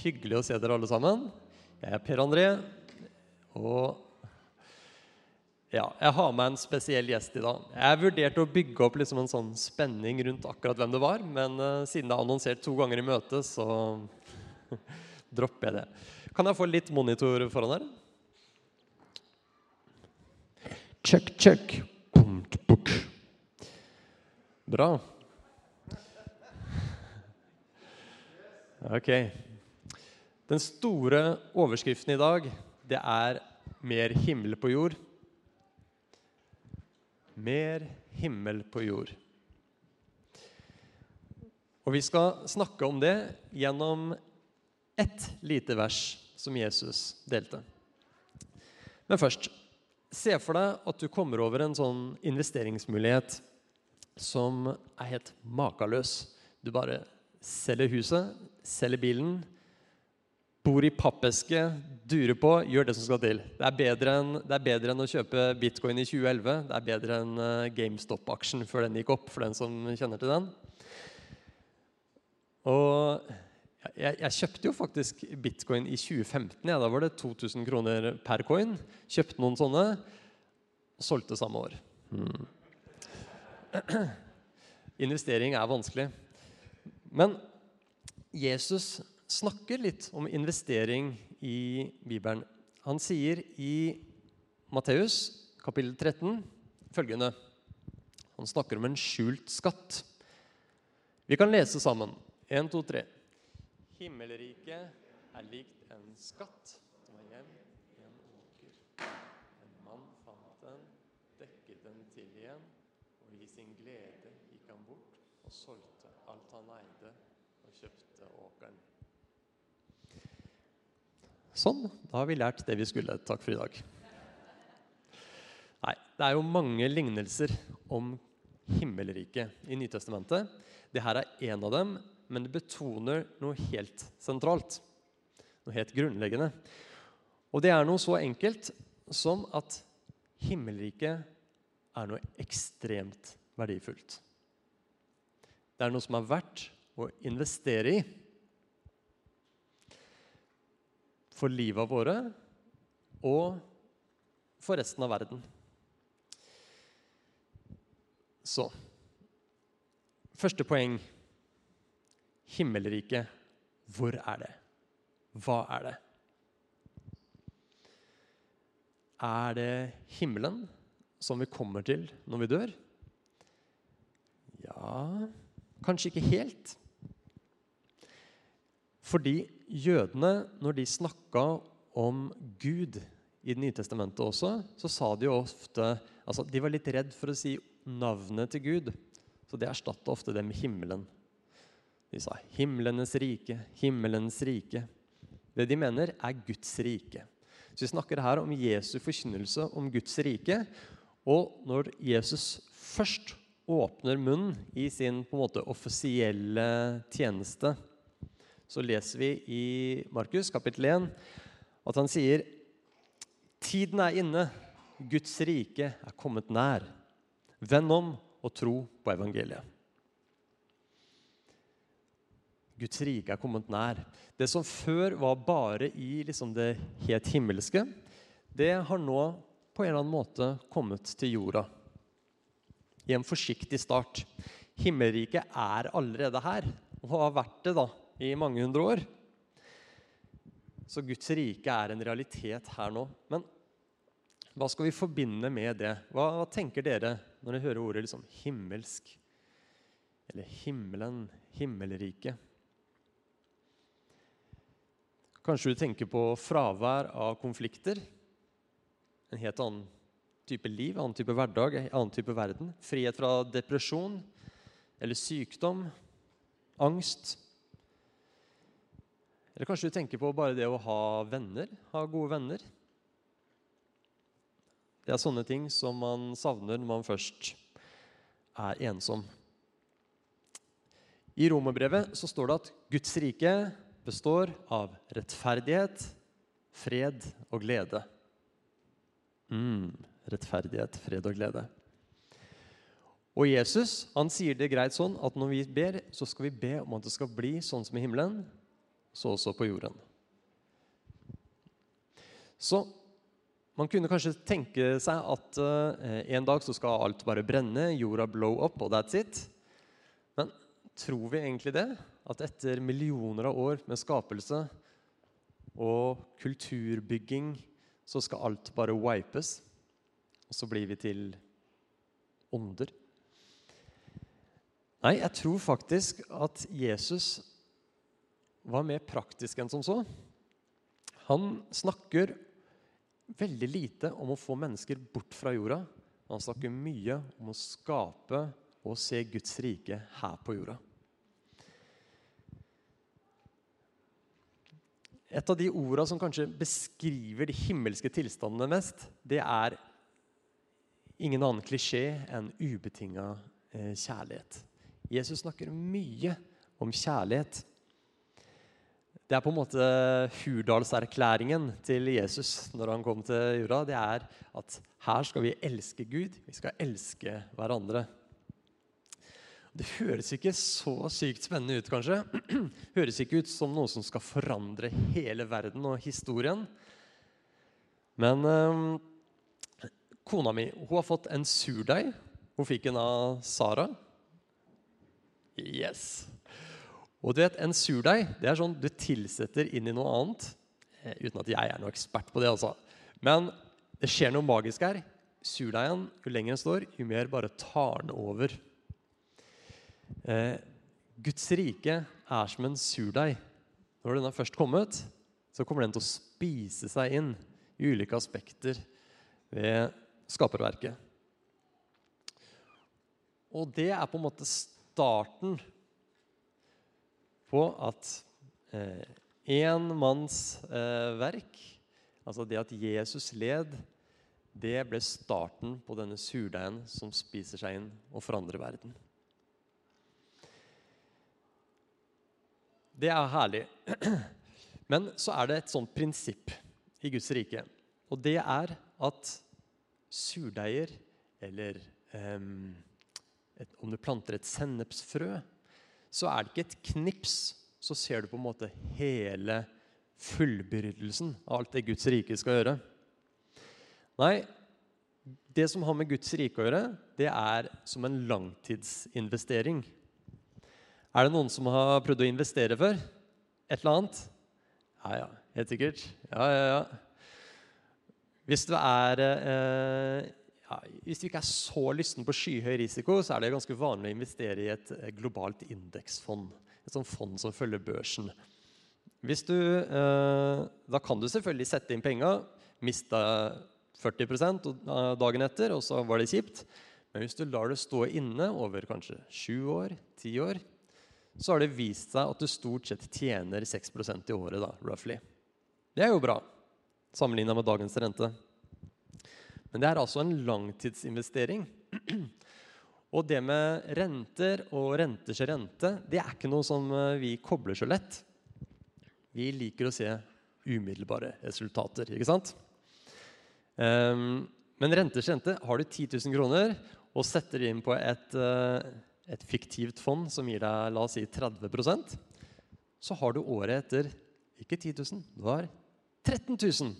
Hyggelig å se dere alle sammen. Jeg er Per André, og ja, jeg har med en spesiell gjest i dag. Jeg vurderte å bygge opp liksom en sånn spenning rundt akkurat hvem det var, men uh, siden det er annonsert to ganger i møtet, så dropper jeg det. Kan jeg få litt monitor foran her? Check, check. Bra. Ok. Den store overskriften i dag, det er 'Mer himmel på jord'. Mer himmel på jord. Og vi skal snakke om det gjennom ett lite vers som Jesus delte. Men først Se for deg at du kommer over en sånn investeringsmulighet som er helt makeløs. Du bare selger huset, selger bilen, bor i pappeske, durer på, gjør det som skal til. Det er bedre enn, er bedre enn å kjøpe bitcoin i 2011. Det er bedre enn eh, GameStop-aksjen før den gikk opp, for den som kjenner til den. Og jeg, jeg, kjøpte jo faktisk bitcoin i 2015. Ja. Da var det 2000 kroner per coin. Kjøpte noen sånne og solgte samme år. Hmm. Investering er vanskelig. Men Jesus snakker litt om investering i Bibelen. Han sier i Matteus kapittel 13 følgende Han snakker om en skjult skatt. Vi kan lese sammen. 1, 2, 3. Himmelriket er likt en skatt som var gjemt i en åker. En mann fant den, dekket den til igjen, og i sin glede gikk han bort og solgte alt han eide, og kjøpte åkeren. Sånn. Da har vi lært det vi skulle. Takk for i dag. Nei, det er jo mange lignelser om himmelriket i Nytestamentet. Dette er en av dem, men det betoner noe helt sentralt. Noe helt grunnleggende. Og det er noe så enkelt som at himmelriket er noe ekstremt verdifullt. Det er noe som er verdt å investere i. for livet våre og for resten av verden. Så Første poeng himmelriket. Hvor er det? Hva er det? Er det himmelen som vi kommer til når vi dør? Ja Kanskje ikke helt. Fordi jødene, når de snakka om Gud i Det nye testamentet også, så sa de jo ofte altså De var litt redd for å si navnet til Gud, så de erstatta ofte det med himmelen. De sa 'himlenes rike', 'himmelens rike'. Det de mener, er Guds rike. Så Vi snakker her om Jesu forkynnelse om Guds rike. Og når Jesus først åpner munnen i sin på en måte offisielle tjeneste så leser vi i Markus kapittel 1 at han sier Tiden er inne, Guds rike er kommet nær. Vend om og tro på evangeliet. Guds rike er kommet nær. Det som før var bare i liksom det helt himmelske, det har nå på en eller annen måte kommet til jorda. I en forsiktig start. Himmelriket er allerede her og har vært det da i mange hundre år. Så Guds rike er en realitet her nå. Men hva skal vi forbinde med det? Hva, hva tenker dere når dere hører ordet liksom, himmelsk? Eller himmelen, himmelriket? Kanskje du tenker på fravær av konflikter? En helt annen type liv, annen type hverdag, en annen type verden. Frihet fra depresjon eller sykdom, angst. Eller kanskje du tenker på bare det å ha venner, ha gode venner. Det er sånne ting som man savner når man først er ensom. I romerbrevet så står det at Guds rike består av rettferdighet, fred og glede. Mm, rettferdighet, fred og glede. Og Jesus han sier det greit sånn at når vi ber, så skal vi be om at det skal bli sånn som i himmelen, så også på jorden. Så man kunne kanskje tenke seg at uh, en dag så skal alt bare brenne, jorda blow up, og that's it. Men tror vi egentlig det? At etter millioner av år med skapelse og kulturbygging, så skal alt bare wipes? Og så blir vi til ånder? Nei, jeg tror faktisk at Jesus var mer praktisk enn som så. Han snakker veldig lite om å få mennesker bort fra jorda. Han snakker mye om å skape og se Guds rike her på jorda. Et av de orda som kanskje beskriver de himmelske tilstandene mest, det er ingen annen klisjé enn ubetinga eh, kjærlighet. Jesus snakker mye om kjærlighet. Det er på en måte Hurdalserklæringen til Jesus når han kom til jorda. Det er at her skal vi elske Gud, vi skal elske hverandre. Det høres ikke så sykt spennende ut, kanskje. Høres ikke ut som noe som skal forandre hele verden og historien. Men øh, kona mi hun har fått en surdeig. Hun fikk en av Sara. Yes. Og du vet, En surdeig det er sånn du tilsetter inn i noe annet. Eh, uten at jeg er noe ekspert på det, altså. Men det skjer noe magisk her. Surdeigen, jo lenger den står, jo mer bare tar den over. Eh, Guds rike er som en surdeig. Når den er først kommet, så kommer den til å spise seg inn i ulike aspekter ved skaperverket. Og det er på en måte starten på at én eh, manns eh, verk, altså det at Jesus led, det ble starten på denne surdeigen som spiser seg inn og forandrer verden. Det er herlig. Men så er det et sånt prinsipp i Guds rike. Og det er at surdeiger, eller eh, et, om du planter et sennepsfrø, så er det ikke et knips, så ser du på en måte hele fullbyrdelsen av alt det Guds rike skal gjøre. Nei, det som har med Guds rike å gjøre, det er som en langtidsinvestering. Er det noen som har prøvd å investere før? Et eller annet? Ja, ja, helt sikkert. Ja, ja, ja. Hvis du er eh, ja, Hvis du ikke er så lysten på skyhøy risiko, så er det ganske vanlig å investere i et eh, globalt indeksfond. Et sånt fond som følger børsen. Du, eh, da kan du selvfølgelig sette inn penga, miste 40% dagen etter, og så var det kjipt. Men hvis du lar det stå inne over kanskje sju år, ti år, så har det vist seg at du stort sett tjener 6% i året. da, roughly. Det er jo bra sammenligna med dagens rente. Men det er altså en langtidsinvestering. Og det med renter og renters rente, det er ikke noe som eh, vi kobler så lett. Vi liker å se umiddelbare resultater, ikke sant? Um, men renters rente Har du 10 000 kroner og setter inn på et, uh, et fiktivt fond som gir deg la oss si 30% så har du året etter ikke 10 000, du har 13 000.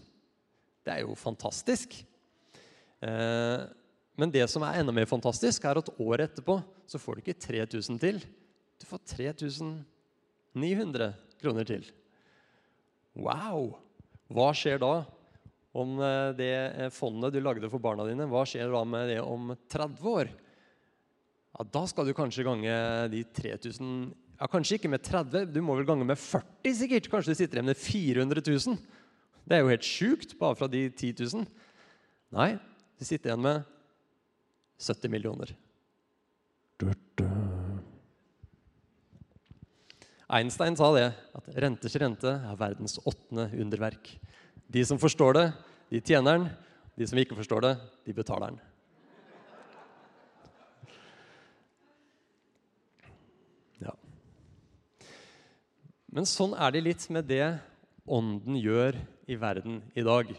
Det er jo fantastisk. Eh, men det som er enda mer fantastisk, er at året etterpå så får du ikke 3000 til. Du får 3900 kroner til. Wow! Hva skjer da om eh, det eh, fondet du lagde for barna dine, hva skjer da med det om 30 år? Ja, da skal du kanskje gange de 3000 ja, Kanskje ikke med 30, du må vel gange med 40 sikkert. Kanskje du sitter igjen med 400 000. Det er jo helt sjukt, bare fra de 10 000. Nei, de sitter igjen med 70 millioner. Einstein sa det, at renters rente er verdens åttende underverk. De som forstår det, de tjener den. De som ikke forstår det, de betaler den. Ja. Men sånn er det litt med det ånden gjør i verden i dag.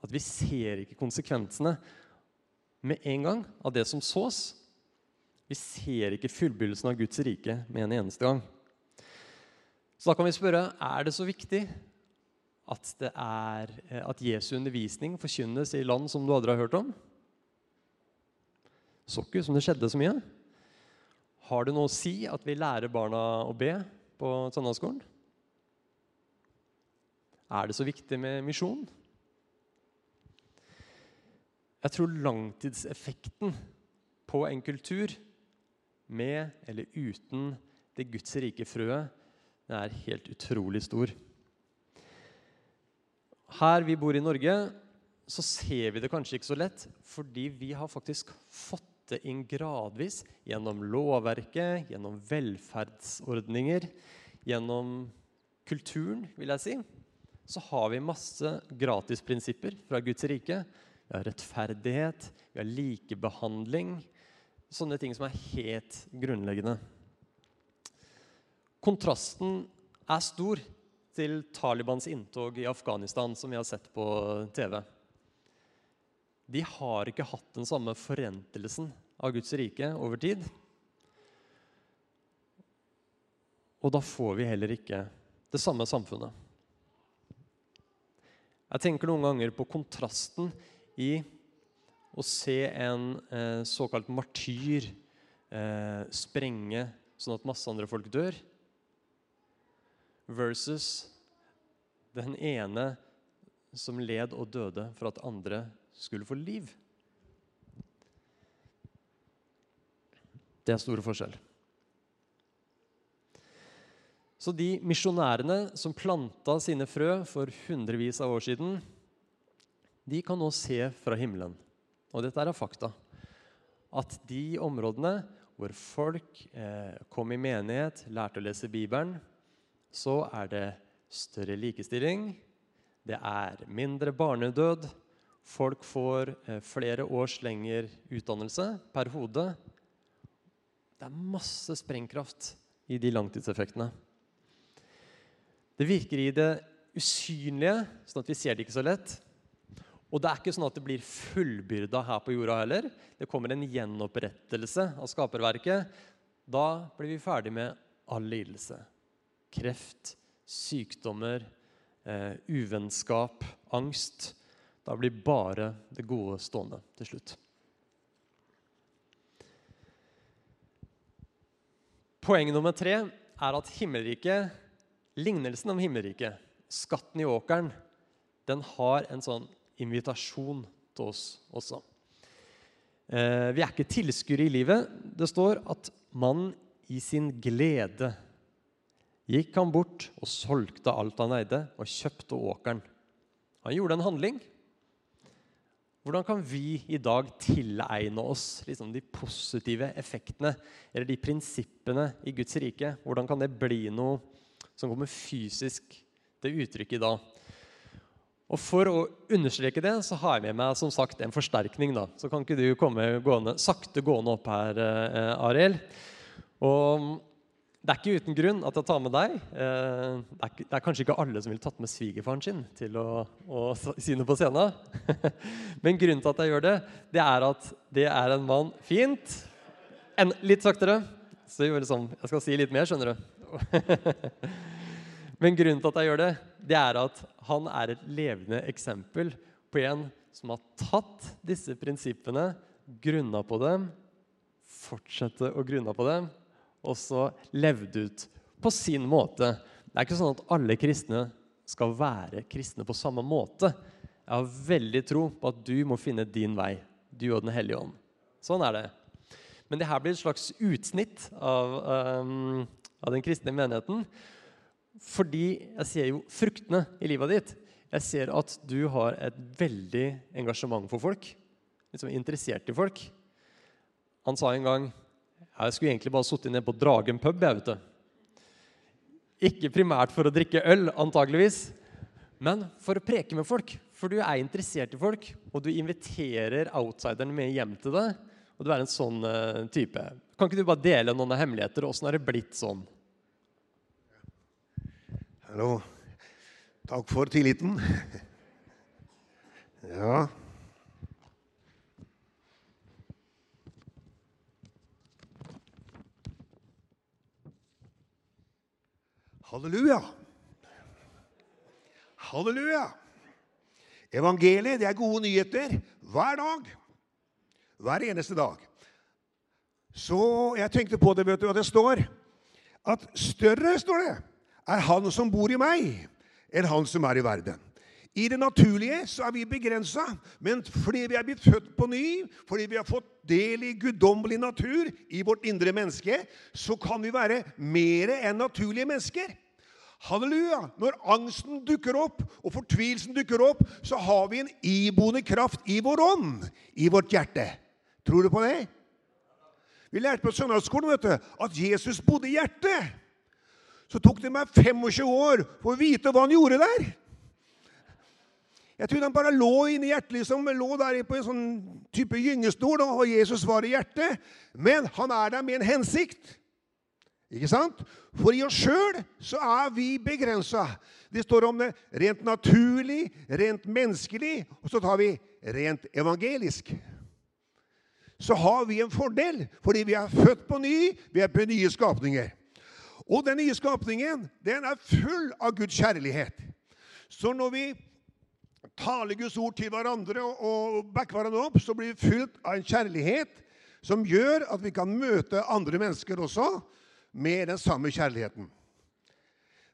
At vi ser ikke konsekvensene med en gang av det som sås. Vi ser ikke fullbyrdelsen av Guds rike med en eneste gang. Så da kan vi spørre er det så viktig at, det er, eh, at Jesu undervisning forkynnes i land som du aldri har hørt om? Så ikke som det skjedde så mye. Har det noe å si at vi lærer barna å be på søndagsskolen? Er det så viktig med misjon? Jeg tror langtidseffekten på en kultur med eller uten det Guds rike frøet, det er helt utrolig stor. Her vi bor i Norge, så ser vi det kanskje ikke så lett, fordi vi har faktisk fått det inn gradvis gjennom lovverket, gjennom velferdsordninger, gjennom kulturen, vil jeg si. Så har vi masse gratisprinsipper fra Guds rike. Vi har rettferdighet, vi har likebehandling. Sånne ting som er helt grunnleggende. Kontrasten er stor til Talibans inntog i Afghanistan, som vi har sett på TV. De har ikke hatt den samme forentelsen av Guds rike over tid. Og da får vi heller ikke det samme samfunnet. Jeg tenker noen ganger på kontrasten i å se en eh, såkalt martyr eh, sprenge sånn at masse andre folk dør, versus den ene som led og døde for at andre skulle få liv. Det er store forskjell. Så de misjonærene som planta sine frø for hundrevis av år siden, de kan nå se fra himmelen, og dette er fakta, at de områdene hvor folk eh, kom i menighet, lærte å lese Bibelen, så er det større likestilling, det er mindre barnedød, folk får eh, flere års lengre utdannelse per hode. Det er masse sprengkraft i de langtidseffektene. Det virker i det usynlige, sånn at vi ser det ikke så lett. Og det er ikke sånn at det blir fullbyrda her på jorda heller. Det kommer en gjenopprettelse av skaperverket. Da blir vi ferdig med all lidelse kreft, sykdommer, eh, uvennskap, angst. Da blir bare det gode stående til slutt. Poeng nummer tre er at himmelriket, lignelsen om himmelriket, skatten i åkeren, den har en sånn invitasjon til oss også. Eh, vi er ikke tilskuere i livet. Det står at mannen i sin glede gikk han bort og solgte alt han eide, og kjøpte åkeren. Han gjorde en handling. Hvordan kan vi i dag tilegne oss liksom, de positive effektene eller de prinsippene i Guds rike? Hvordan kan det bli noe som kommer fysisk til uttrykk i dag? Og For å understreke det så har jeg med meg som sagt en forsterkning. da. Så kan ikke du komme gående, sakte gående opp her, eh, Arild. Og det er ikke uten grunn at jeg tar med deg. Eh, det er, det er kanskje ikke alle som ville tatt med svigerfaren sin til å, å si noe på scenen. Men grunnen til at jeg gjør det, det er at det er en mann Fint. En, litt saktere. Så jeg, liksom, jeg skal si litt mer, skjønner du. Men grunnen til at jeg gjør det, det er at han er et levende eksempel på en som har tatt disse prinsippene, grunna på dem, fortsette å grunne på dem og så levde ut på sin måte. Det er ikke sånn at alle kristne skal være kristne på samme måte. Jeg har veldig tro på at du må finne din vei, du og Den hellige ånd. Sånn er det. Men det her blir et slags utsnitt av, um, av den kristne menigheten. Fordi jeg ser jo fruktene i livet ditt. Jeg ser at du har et veldig engasjement for folk. Liksom interessert i folk. Han sa en gang jeg skulle egentlig bare sittet nede på Dragen pub. jeg vet det. Ikke primært for å drikke øl, antageligvis, men for å preke med folk. For du er interessert i folk, og du inviterer outsideren med hjem til deg. Og du er en sånn uh, type. Kan ikke du bare dele noen hemmeligheter? Åssen har det blitt sånn? Hallo. Takk for tilliten. Ja, Halleluja. Halleluja. Evangeliet det er gode nyheter hver dag. Hver eneste dag. Så jeg tenkte på det, vet du at det står? At større, står det, er han som bor i meg, enn han som er i verden. I det naturlige så er vi begrensa, men fordi vi er blitt født på ny, fordi vi har fått del i guddommelig natur i vårt indre menneske, så kan vi være mer enn naturlige mennesker. Halleluja! Når angsten dukker opp og fortvilelsen dukker opp, så har vi en iboende kraft i vår ånd, i vårt hjerte. Tror du på det? Vi lærte på søndagsskolen vet du, at Jesus bodde i hjertet. Så tok det meg 25 år for å vite hva han gjorde der. Jeg trodde han bare lå inni hjertet, liksom, lå der på en sånn type gyngestol, og Jesus var i hjertet. Men han er der med en hensikt. Ikke sant? For i oss sjøl så er vi begrensa. Det står om det rent naturlig, rent menneskelig, og så tar vi rent evangelisk. Så har vi en fordel fordi vi er født på ny, vi er på nye skapninger. Og den nye skapningen den er full av Guds kjærlighet. Så når vi taler Guds ord til hverandre og backer hverandre opp, så blir vi fylt av en kjærlighet som gjør at vi kan møte andre mennesker også med den samme kjærligheten.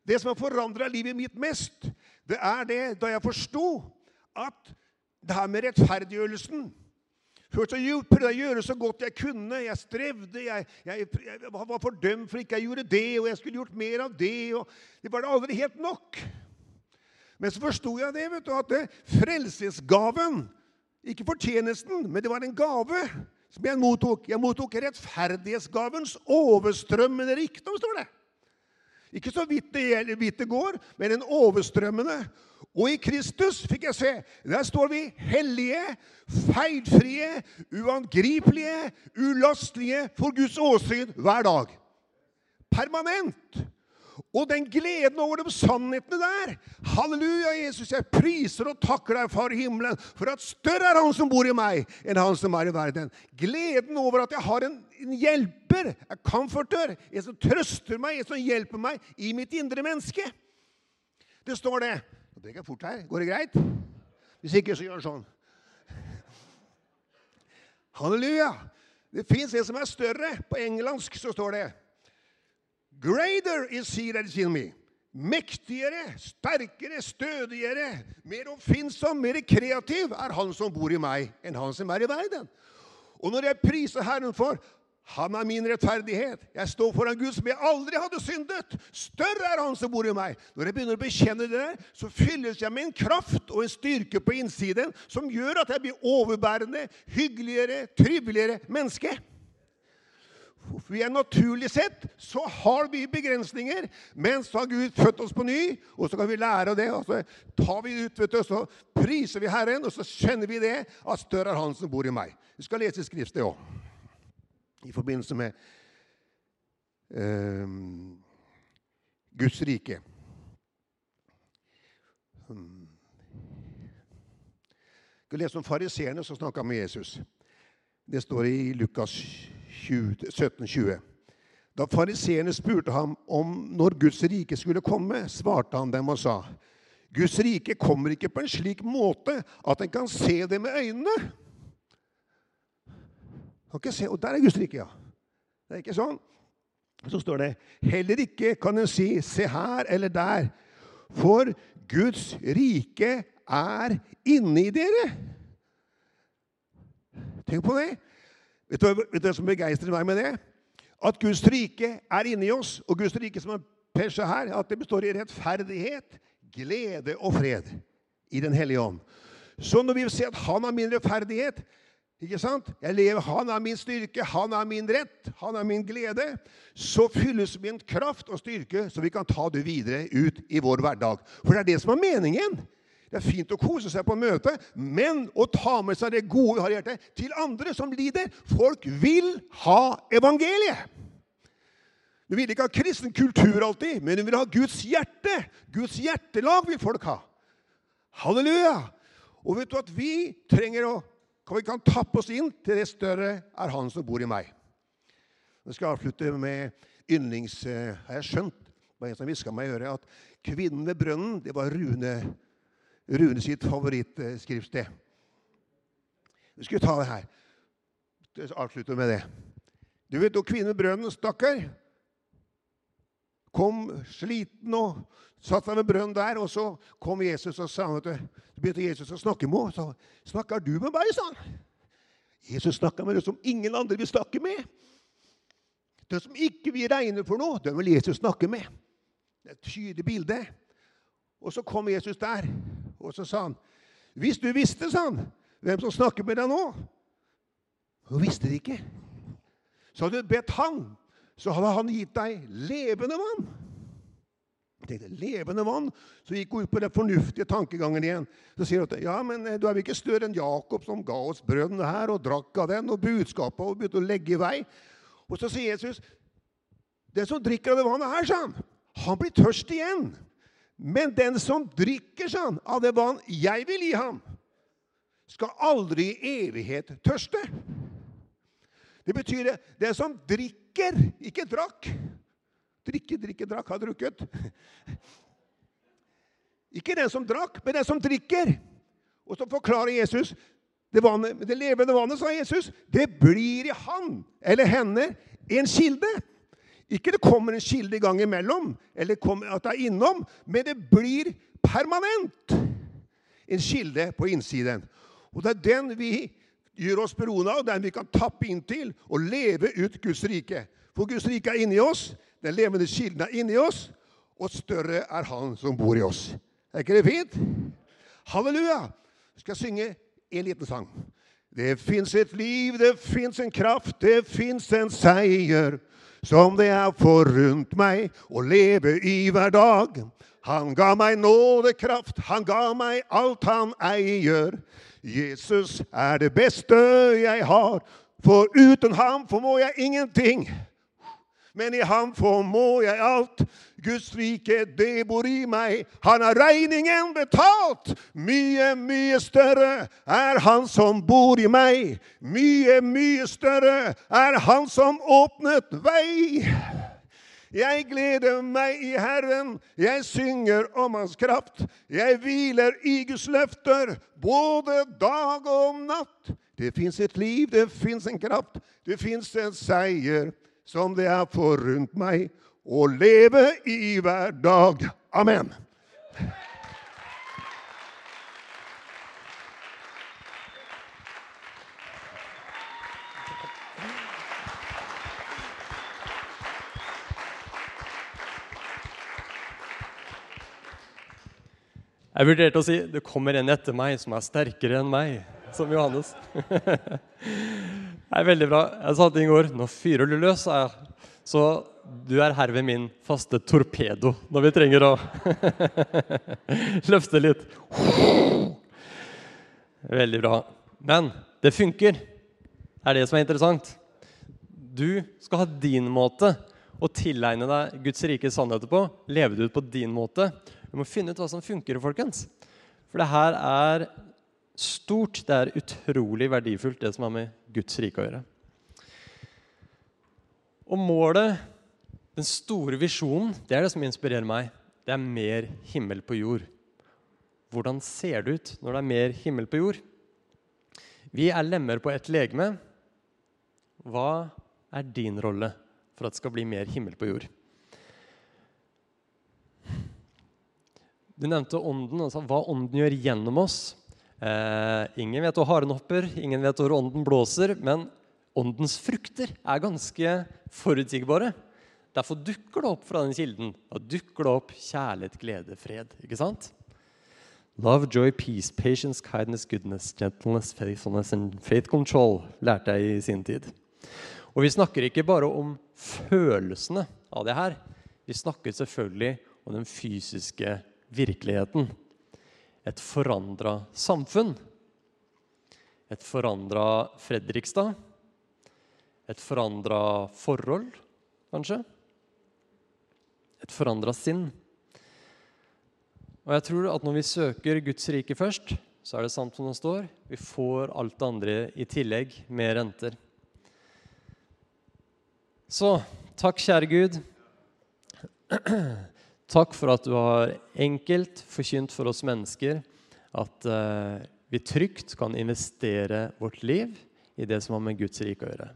Det som har forandra livet mitt mest, det er det da jeg forsto at det her med rettferdiggjørelsen Først så prøvde jeg å gjøre så godt jeg kunne. Jeg strevde. Jeg, jeg, jeg var fordømt for ikke jeg gjorde det, og jeg skulle gjort mer av det. og Det var aldri helt nok. Men så forsto jeg det, vet du, at det, frelsesgaven Ikke fortjenesten, men det var en gave som jeg mottok. Jeg mottok rettferdighetsgavens overstrømmende rikdom, står det. Ikke så vidt det, vidt det går, men en overstrømmende. Og i Kristus fikk jeg se, der står vi hellige, feilfrie, uangripelige, ulastelige for Guds åsyn hver dag. Permanent. Og den gleden over de sannhetene der Halleluja, Jesus, jeg priser og takker deg, Far i himmelen, for at større er Han som bor i meg, enn Han som er i verden. Gleden over at jeg har en, en hjelper, en comforter, en som trøster meg, en som hjelper meg i mitt indre menneske. Det står det. Nå drikker jeg fort her. Går det greit? Hvis ikke, så gjør sånn. Halleluja. Det fins en som er større. På engelsk så står det Greater is that is in me. Mektigere, sterkere, stødigere, mer oppfinnsom, mer kreativ er han som bor i meg, enn han som er i verden. Og når jeg priser Herren for han er min rettferdighet. Jeg står foran Gud som jeg aldri hadde syndet. Større er Han som bor i meg. Når jeg begynner å bekjenne det der, så fylles jeg med en kraft og en styrke på innsiden som gjør at jeg blir overbærende, hyggeligere, triveligere menneske. Vi er Naturlig sett så har vi begrensninger, men så har Gud født oss på ny, og så kan vi lære av det. og Så tar vi ut, vet du, så priser vi Herren, og så kjenner vi det at større er Han som bor i meg. Vi skal lese Skriftet òg, i forbindelse med eh, Guds rike. Jeg skal lese om fariseerne som snakka med Jesus. Det står i Lukas 1720. Da fariseerne spurte ham om når Guds rike skulle komme, svarte han dem og sa:" Guds rike kommer ikke på en slik måte at en kan se det med øynene. Se, og der er Guds rike, ja. Det er ikke sånn. Så står det heller ikke kan en si 'se her eller der', for Guds rike er inni dere. Tenk på det. Vet du, vet du hva som begeistrer meg med det? At Guds rike er inni oss. Og Guds rike som er persa her, at det består i rettferdighet, glede og fred i Den hellige ånd. Så når vi ser at Han har min rettferdighet ikke sant? Jeg lever, Han er min styrke, han er min rett, han er min glede. Så fylles min kraft og styrke, så vi kan ta det videre ut i vår hverdag. For det er det som er meningen. Det er fint å kose seg på møte, men å ta med seg det gode vi har i hjertet, til andre som lider. Folk vil ha evangeliet. Vi vil ikke ha kristen kultur alltid, men vi vil ha Guds hjerte. Guds hjertelag vil folk ha. Halleluja! Og vet du at vi trenger å Vi kan tappe oss inn til det større er Han som bor i meg. Jeg skal avslutte med yndlings... Har jeg skjønt Det var en som hviska meg i øret at kvinnen ved brønnen det var Rune, Rune sitt favorittskriftsted. Vi skulle ta det her. Avslutte med det. Du vet, og kvinnen ved brønnen, stakkar, kom sliten og satt seg ved brønnen der. Og så kom Jesus og sa vet du, begynte Jesus å snakke med henne. Snakker du med meg, sa han. Jesus snakka med det som ingen andre vil snakke med. Det som ikke vi regner for noe, det vil Jesus snakke med. Det er et tydelig bilde. Og så kom Jesus der, og så sa han, 'Hvis du visste', sa han, 'hvem som snakker med deg nå' Hun visste det ikke. Så hadde du bedt han, så hadde han gitt deg levende vann. Jeg tenkte, levende vann, Så gikk hun ut på den fornuftige tankegangen igjen. Så sier hun at ja, men eh, du er vel ikke større enn Jakob, som ga oss brønnen her og drakk av den, og budskapet og begynte å legge i vei. Og så sier Jesus, den som drikker av det vannet her, sa han, han blir tørst igjen. Men den som drikker han, av det vann jeg vil gi ham, skal aldri i evighet tørste. Det betyr det, den som drikker, ikke drakk. Drikke, drikke, drakk, har drukket. Ikke den som drakk, men den som drikker. Og så forklarer Jesus det, vannet, det levende vannet, sa Jesus, det blir i han eller henne en kilde. Ikke det kommer en kilde i gang imellom, eller at det er innom, men det blir permanent. En kilde på innsiden. Og det er den vi gjør oss beroende av, den vi kan tappe inn til og leve ut Guds rike. For Guds rike er inni oss, den levende kilden er inni oss, og større er Han som bor i oss. Er ikke det fint? Halleluja! Jeg skal synge en liten sang. Det fins et liv, det fins en kraft, det fins en seier som det er forunt meg å leve i hver dag. Han ga meg nådekraft, han ga meg alt han eier. Jesus er det beste jeg har, for uten ham formår jeg ingenting. Men i ham formår jeg alt. Guds rike, det bor i meg. Han har regningen betalt. Mye, mye større er han som bor i meg. Mye, mye større er han som åpnet vei. Jeg gleder meg i Herren, jeg synger om Hans kraft. Jeg hviler i Guds løfter, både dag og natt. Det fins et liv, det fins en kraft, det fins en seier som det er forunt meg å leve i hver dag. Amen. Jeg vurderte å si det kommer en etter meg som er sterkere enn meg, som Johannes. er veldig bra. Jeg sa til i går nå fyrer du løs. Så du er herved min faste torpedo når vi trenger å løfte litt. Veldig bra. Men det funker. Det er det som er interessant. Du skal ha din måte å tilegne deg Guds rike sannheter på. Leve det ut på din måte. Du må finne ut hva som funker, folkens. For det her er stort. Det er utrolig verdifullt, det som har med Guds rike å gjøre. Og målet, den store visjonen, det er det som inspirerer meg. Det er mer himmel på jord. Hvordan ser det ut når det er mer himmel på jord? Vi er lemmer på ett legeme. Hva er din rolle for at det skal bli mer himmel på jord? Du nevnte ånden, altså hva ånden gjør gjennom oss. Eh, ingen vet hvor haren hopper, ingen vet hvor ånden blåser, men åndens frukter er ganske forutsigbare. Derfor dukker det opp fra den kilden. Da dukker det opp kjærlighet, glede, fred. ikke sant? Love, joy, peace, patience, kindness, goodness, gentleness, faithfulness and faith control lærte jeg i sin tid. Og vi snakker ikke bare om følelsene av det her. Vi snakker selvfølgelig om den fysiske virkeligheten. Et forandra samfunn. Et forandra Fredrikstad et forandra forhold, kanskje. Et forandra sinn. Og jeg tror at når vi søker Guds rike først, så er det sant som det står. Vi får alt det andre i tillegg, med renter. Så takk, kjære Gud, Takk for at du har enkelt forkynt for oss mennesker at eh, vi trygt kan investere vårt liv i det som har med Guds rike å gjøre.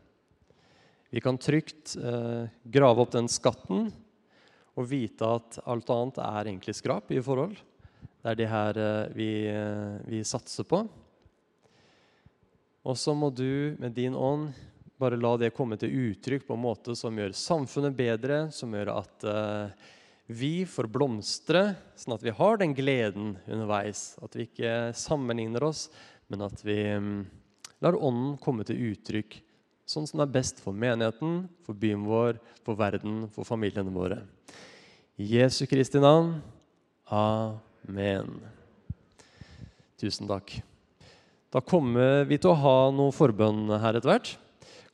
Vi kan trygt eh, grave opp den skatten og vite at alt annet er egentlig skrap i forhold. Det er det her eh, vi, vi satser på. Og så må du med din ånd bare la det komme til uttrykk på en måte som gjør samfunnet bedre, som gjør at vi får blomstre, sånn at vi har den gleden underveis. At vi ikke sammenligner oss, men at vi mm, lar Ånden komme til uttrykk sånn som er best for menigheten, for byen vår, for verden, for familiene våre. I Jesu Kristi navn. Amen. Tusen takk. Da kommer vi til å ha noe forbønn her etter hvert.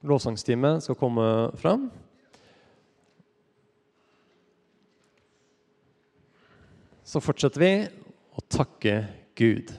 Lovsangstime skal komme fram. Så fortsetter vi å takke Gud.